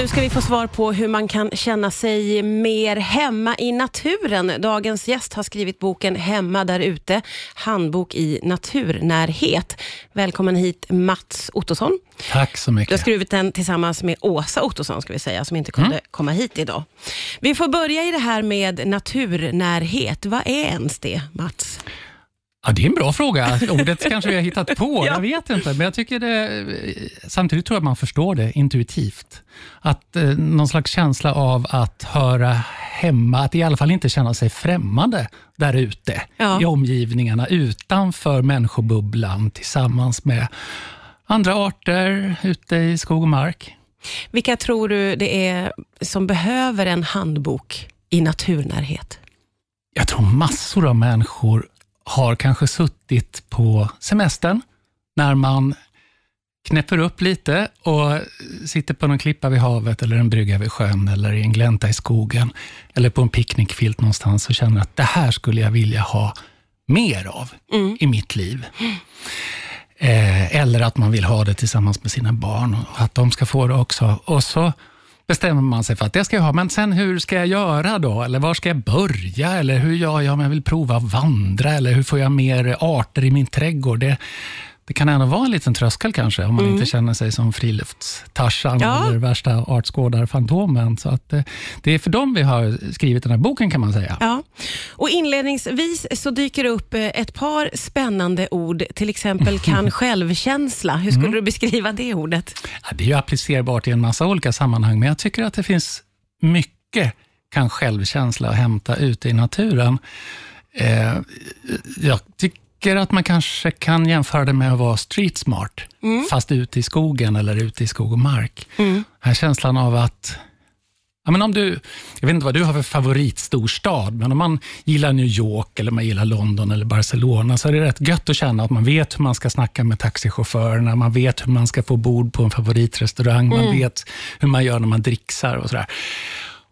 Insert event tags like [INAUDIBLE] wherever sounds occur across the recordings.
Nu ska vi få svar på hur man kan känna sig mer hemma i naturen. Dagens gäst har skrivit boken Hemma där ute, handbok i naturnärhet. Välkommen hit Mats Ottosson. Tack så mycket. Du har skrivit den tillsammans med Åsa Ottosson, ska vi säga, som inte kunde mm. komma hit idag. Vi får börja i det här med naturnärhet. Vad är ens det, Mats? Ja, det är en bra fråga. Ordet kanske vi har hittat på. [LAUGHS] ja. Jag vet inte, men jag tycker det, samtidigt tror jag att man förstår det intuitivt. Att eh, Någon slags känsla av att höra hemma, att i alla fall inte känna sig främmande där ute ja. i omgivningarna, utanför människobubblan tillsammans med andra arter ute i skog och mark. Vilka tror du det är som behöver en handbok i naturnärhet? Jag tror massor av människor har kanske suttit på semestern när man knäpper upp lite och sitter på någon klippa vid havet eller en brygga vid sjön eller i en glänta i skogen eller på en picknickfilt någonstans och känner att det här skulle jag vilja ha mer av mm. i mitt liv. Eh, eller att man vill ha det tillsammans med sina barn och att de ska få det också. Och så bestämmer man sig för att det ska jag ha, men sen hur ska jag göra då? Eller var ska jag börja? Eller hur gör jag om jag vill prova att vandra? Eller hur får jag mer arter i min trädgård? Det, det kan ändå vara en liten tröskel kanske, om man mm. inte känner sig som friluftstarsan ja. eller värsta artskådarfantomen. Så att det, eh, det är för dem vi har skrivit den här boken kan man säga. Ja. Och Inledningsvis så dyker det upp eh, ett par spännande ord, till exempel [LAUGHS] kan självkänsla. Hur skulle mm. du beskriva det ordet? Ja, det är ju applicerbart i en massa olika sammanhang, men jag tycker att det finns mycket kan självkänsla att hämta ute i naturen. Eh, jag tycker tycker att man kanske kan jämföra det med att vara street smart, mm. fast ute i skogen eller ute i skog och mark. Mm. Här känslan av att Ja, men om du, jag vet inte vad du har för favoritstorstad, men om man gillar New York, eller man gillar London eller Barcelona, så är det rätt gött att känna att man vet hur man ska snacka med taxichaufförerna, man vet hur man ska få bord på en favoritrestaurang, mm. man vet hur man gör när man dricksar och sådär.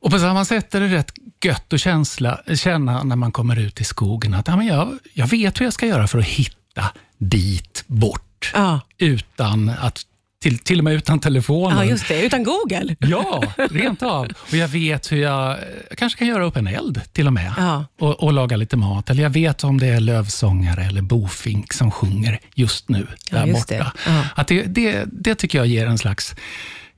Och På samma sätt är det rätt gött att känsla, känna när man kommer ut i skogen att ja, men jag, jag vet hur jag ska göra för att hitta dit bort. Ja. Utan att till, till och med utan telefonen. Ja, just det. Utan Google. [LAUGHS] Ja, rent av. Och jag vet hur jag, jag kanske kan göra upp en eld till och med ja. och, och, laga lite mat. Eller jag vet om det är lövsångare eller bofink som sjunger just nu där ja, just borta. Det. Ja. Att det, det, det tycker jag ger en slags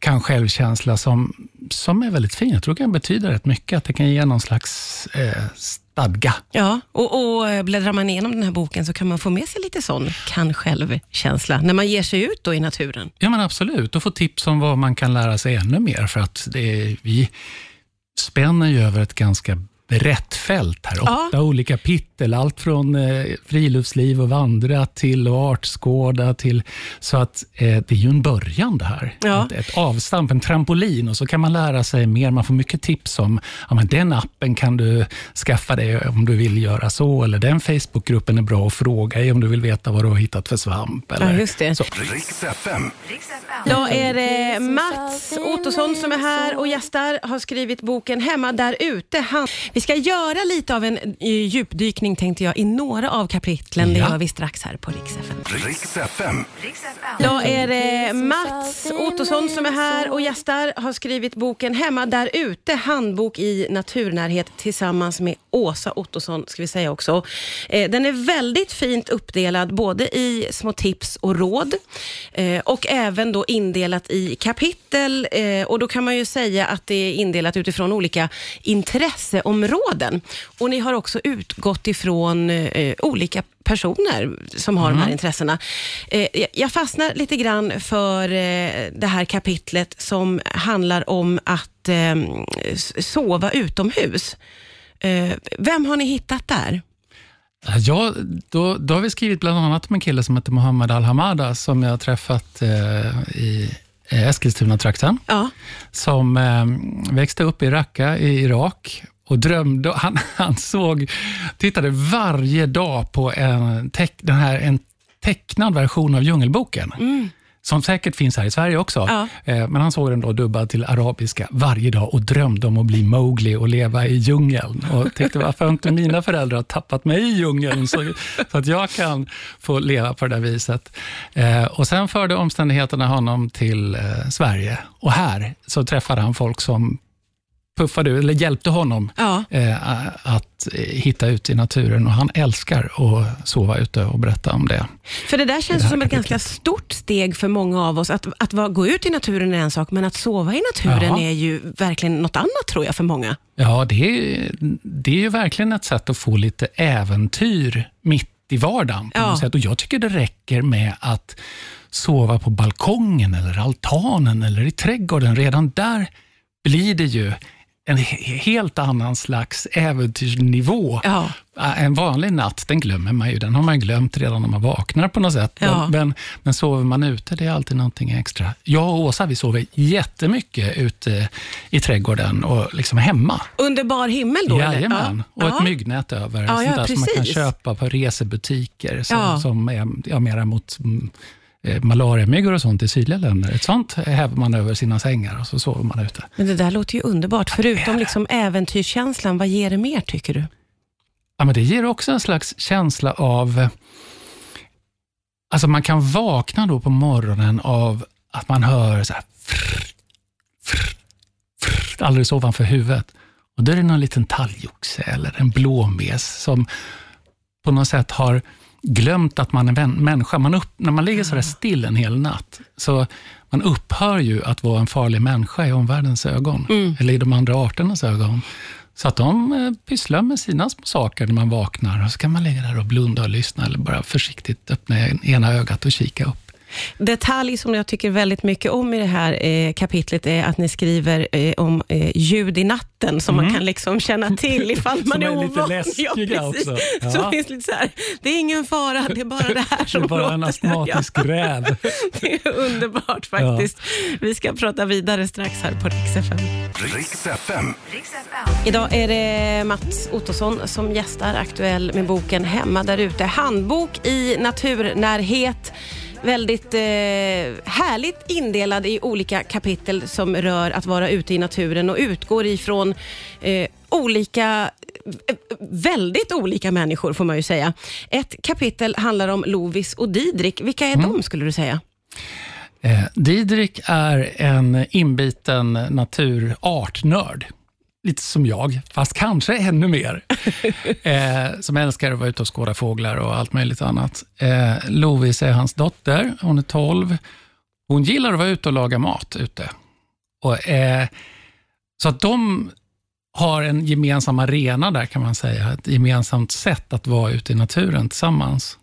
kan självkänsla som, som är väldigt fin. Jag tror det kan betyda rätt mycket, att det kan ge någon slags eh, stadga. Ja, och, och eh, bläddrar man igenom den här boken så kan man få med sig lite sån kan självkänsla när man ger sig ut då i naturen. Ja, men absolut. Och få tips om vad man kan lära sig ännu mer. För att det, vi spänner ju över ett ganska brett fält här. Åtta ja. olika kapitel. Allt från eh, friluftsliv och vandra till och artskåda. Till, så att eh, det är ju en början det här. Ja. Ett, ett, avstamp, en trampolin och så kan man lära sig mer. Man får mycket tips om ja, men den appen kan du skaffa dig om du vill göra så. Eller den Facebookgruppen är bra att fråga i om du vill veta vad du har hittat för svamp. Eller, ja, just det. Så. Riks FM. Då är det Mats Ottosson som är här och gästar, har skrivit boken Hemma där ute. Vi ska göra lite av en eh, djupdykning tänkte jag i några av kapitlen. Ja. Det gör vi strax här på Rix FM. Rix FM. Då är det Mats Ottosson som är här och gästar, har skrivit boken Hemma där ute, handbok i naturnärhet tillsammans med Åsa Ottosson, ska vi säga också. Eh, den är väldigt fint uppdelad både i små tips och råd eh, och även då indelat i kapitel och då kan man ju säga att det är indelat utifrån olika intresseområden. Och ni har också utgått ifrån eh, olika personer som har mm. de här mm. intressena. Eh, jag fastnar lite grann för eh, det här kapitlet som handlar om att eh, sova utomhus. Eh, vem har ni hittat där? Ja, då, då har vi skrivit bland annat om en kille som heter Mohammed Al-Hamada, som jag har träffat eh, i Eskilstuna-trakten. Ja. Som eh, växte upp i Raqqa i Irak och drömde. Han, [LAUGHS] han såg, tittade varje dag på en, teck, den här, en tecknad version av Djungelboken. Mm. som säkert finns här i Sverige också. Ja. Eh, men han såg den då dubbad till arabiska varje dag och drömde om att bli Mowgli och leva i djungeln. Och tänkte, varför har inte mina föräldrar tappat mig i djungeln så, så, att jag kan få leva på det där viset? Eh, och Sen förde omständigheterna honom till eh, Sverige. Och här så träffade han folk som puffade, eller hjälpte honom ja. eh, att hitta ut i naturen och han älskar att sova ute och berätta om det. För det där känns det som ett ganska stort steg för många av oss. Att, att gå ut i naturen är en sak, men att sova i naturen ja. är ju verkligen något annat tror jag för många. Ja, det är, det är ju verkligen ett sätt att få lite äventyr mitt i vardagen. På ja. något sätt. Och Jag tycker det räcker med att sova på balkongen, eller altanen eller i trädgården. Redan där blir det ju en helt annan slags äventyrsnivå. Ja. En vanlig natt, den glömmer man ju. Den har man glömt redan när man vaknar på något sätt. Ja. Men, men sover man ute, det är alltid någonting extra. Jag och Åsa, vi sover jättemycket ute i trädgården och liksom hemma. Under bar himmel då? Jajamän, ja. och ett myggnät över. Ja, sånt där som man kan köpa på resebutiker, som, som är ja, mera mot mm, malariamyggor och sånt i sydliga länder. Ett sånt häver man över sina sängar och så sover man ute. Men det där låter ju underbart. Förutom liksom äventyrskänslan, vad ger det mer tycker du? Ja, men det ger också en slags känsla av... Alltså man kan vakna då på morgonen av att man hör så här... Frr, frr, frr, alldeles ovanför huvudet. Och då är det någon liten talgoxe eller en blåmes som på något sätt har glömt att man är människa. Man upp, när man ligger sådär still en hel natt, så man upphör ju att vara en farlig människa i omvärldens ögon, mm. eller i de andra arternas ögon. Så att de eh, pysslar med sina små saker när man vaknar, och så kan man ligga där och blunda och lyssna, eller bara försiktigt öppna ena ögat och kika upp. Detalj som jag tycker väldigt mycket om i det här eh, kapitlet är att ni skriver eh, om eh, ljud i natten som mm. man kan liksom känna till [LAUGHS] ifall man är, är ovan. [LAUGHS] lite läskiga ja, också. Ja. Så finns lite så här, det är ingen fara, det är bara det här som låter. Det är bara en [LAUGHS] astmatisk ja. räv. det är underbart faktiskt. Ja. Vi ska prata vidare strax här på Rix FM. Rix FM. Idag är det Mats Ottosson som gästar, aktuell med boken Hemma där ute. Handbok i naturnärhet väldigt eh, härligt indelad i olika kapitel som rör att vara ute i naturen och utgår ifrån eh, olika eh, väldigt olika människor får man ju säga. Ett kapitel handlar om Lovis och Didrik. Vilka är mm. de skulle du säga? Eh, Didrik är en inbiten naturartnörd lite som jag, fast kanske ännu mer. [LAUGHS] eh, som älskar att vara ute och skåda fåglar och allt möjligt annat. Eh, Lovis är hans dotter, hon är 12. Hon gillar att vara ute och laga mat ute. Och, eh, så att de har en gemensam arena där kan man säga, ett gemensamt sätt att vara ute i naturen tillsammans.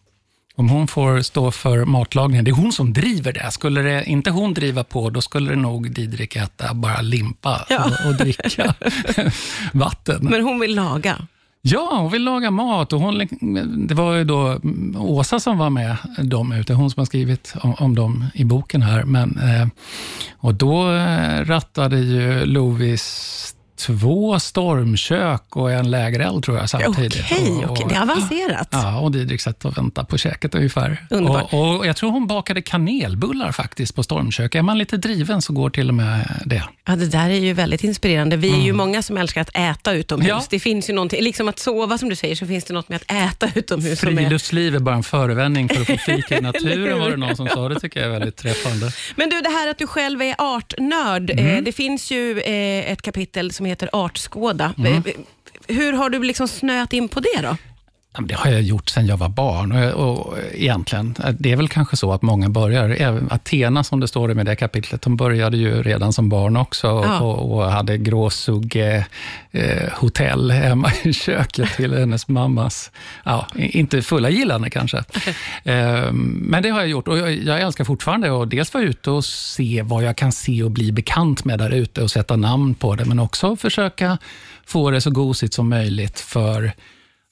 Om hon får stå för matlagningen, det är hon som driver det. Skulle det inte hon driva på, då skulle det nog Didrik äta bara limpa ja. och, och, dricka [LAUGHS] vatten. Men hon vill laga? Ja, hon vill laga mat. Och hon, det var ju då Åsa som var med dem ute, hon som har skrivit om, om dem i boken här. Men, eh, och då eh, rattade ju Lovis två stormkök och en lägereld tror jag samtidigt. Okej, okay, okay. det är avancerat. Ja, och Didrik satt och väntade på käket ungefär. Underbart. Och, och, jag tror hon bakade kanelbullar faktiskt på stormkök. Är man lite driven så går till och med det. Ja, det där är ju väldigt inspirerande. Vi är mm. ju många som älskar att äta utomhus. Ja. Det finns ju någonting, liksom att sova som du säger, så finns det något med att äta utomhus. Friluftsliv är bara en förevändning för att få [LAUGHS] fika i naturen, var det någon som sa. Det tycker jag är väldigt träffande. Men du, det här att du själv är artnörd. Mm. Eh, det finns ju eh, ett kapitel som heter Artskåda. Mm. Hur har du liksom snöat in på det då? Det har jag gjort sedan jag var barn. Och, och egentligen, det är väl kanske så att många börjar, även Athena som det står i med det kapitlet, de började ju redan som barn också ja. och, och, hade gråsugge eh, hotell hemma i köket till hennes mammas, ja, inte fulla gillande kanske. [LAUGHS] eh, men det har jag gjort och jag, jag älskar fortfarande att dels vara ute och se vad jag kan se och bli bekant med där ute och sätta namn på det, men också försöka få det så gosigt som möjligt för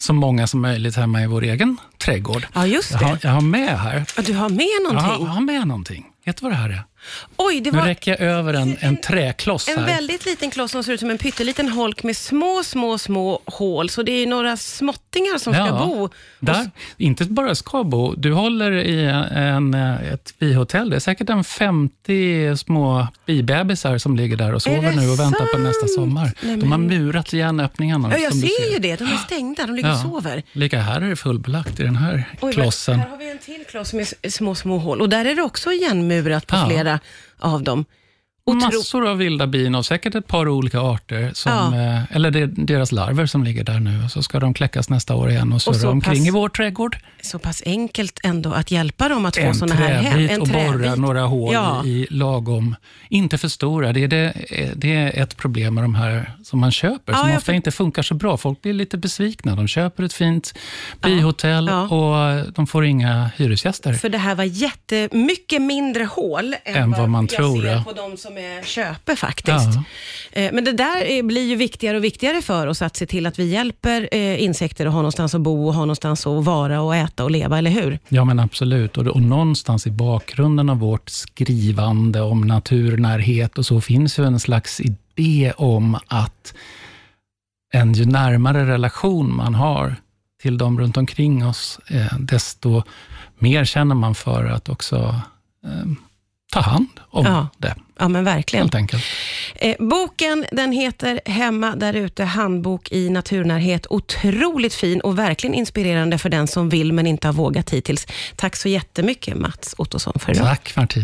så många som möjligt hemma i vår egen trädgård. Ja, just det. Jag har, jag har med här. Ja, du har med någonting? Ja, jag har med någonting. Vet du vad det här är? Oj, det Nu var räcker jag över en, [LAUGHS] en träkloss en här. väldigt liten kloss som ser ut som en pytteliten holk med små, små, små hål. Så det är några småttingar som ska Ja, bo. Där, inte bara ska bo, du håller i en, ett bihotell. Det är säkert en 50 små bibebisar som ligger där och sover nu och väntar på nästa sant? sommar. Nej, De har men- murat igen öppningarna. Ja, jag ser ju det. De är stängda. De ligger och sover. Lika här är det fullbelagt i den här Oj, klossen. Här har vi en till kloss med små, små hål. Och där är det också igenmurat på Ja. flera av dem. Otro- Massor av vilda bin och säkert ett par olika arter, som, Ja. eh, eller det är deras larver som ligger där nu. Så ska de kläckas nästa år igen och surra omkring pass- i vår trädgård. Så pass enkelt ändå att hjälpa dem att få En sådana här hem. träbit och borra några hål Ja. i lagom, inte för stora. Det är, det, det är ett problem med de här som man köper, Ja, som ofta för- inte funkar så bra. Folk blir lite besvikna. De köper ett fint bihotell och de får inga hyresgäster. För det här var jättemycket mindre hål än, Än vad man jag tror, ser på de som är köper faktiskt. Ja. Eh, Men det där är- blir ju viktigare och viktigare för oss att se till att vi hjälper eh, insekter att ha någonstans att bo och ha någonstans att vara och äta och leva, eller hur? Ja, men absolut. Och, och någonstans i bakgrunden av vårt skrivande om naturnärhet och så finns ju en slags idé om att en ju närmare relation man har till de runt omkring oss, eh, desto mer känner man för att också ta hand om Ja. det, Ja, men verkligen. helt enkelt. Eh, boken den heter Hemma där ute, handbok i naturnärhet. Otroligt fin och verkligen inspirerande för den som vill men inte har vågat hittills. Tack så jättemycket Mats Ottosson för idag. Tack Martin.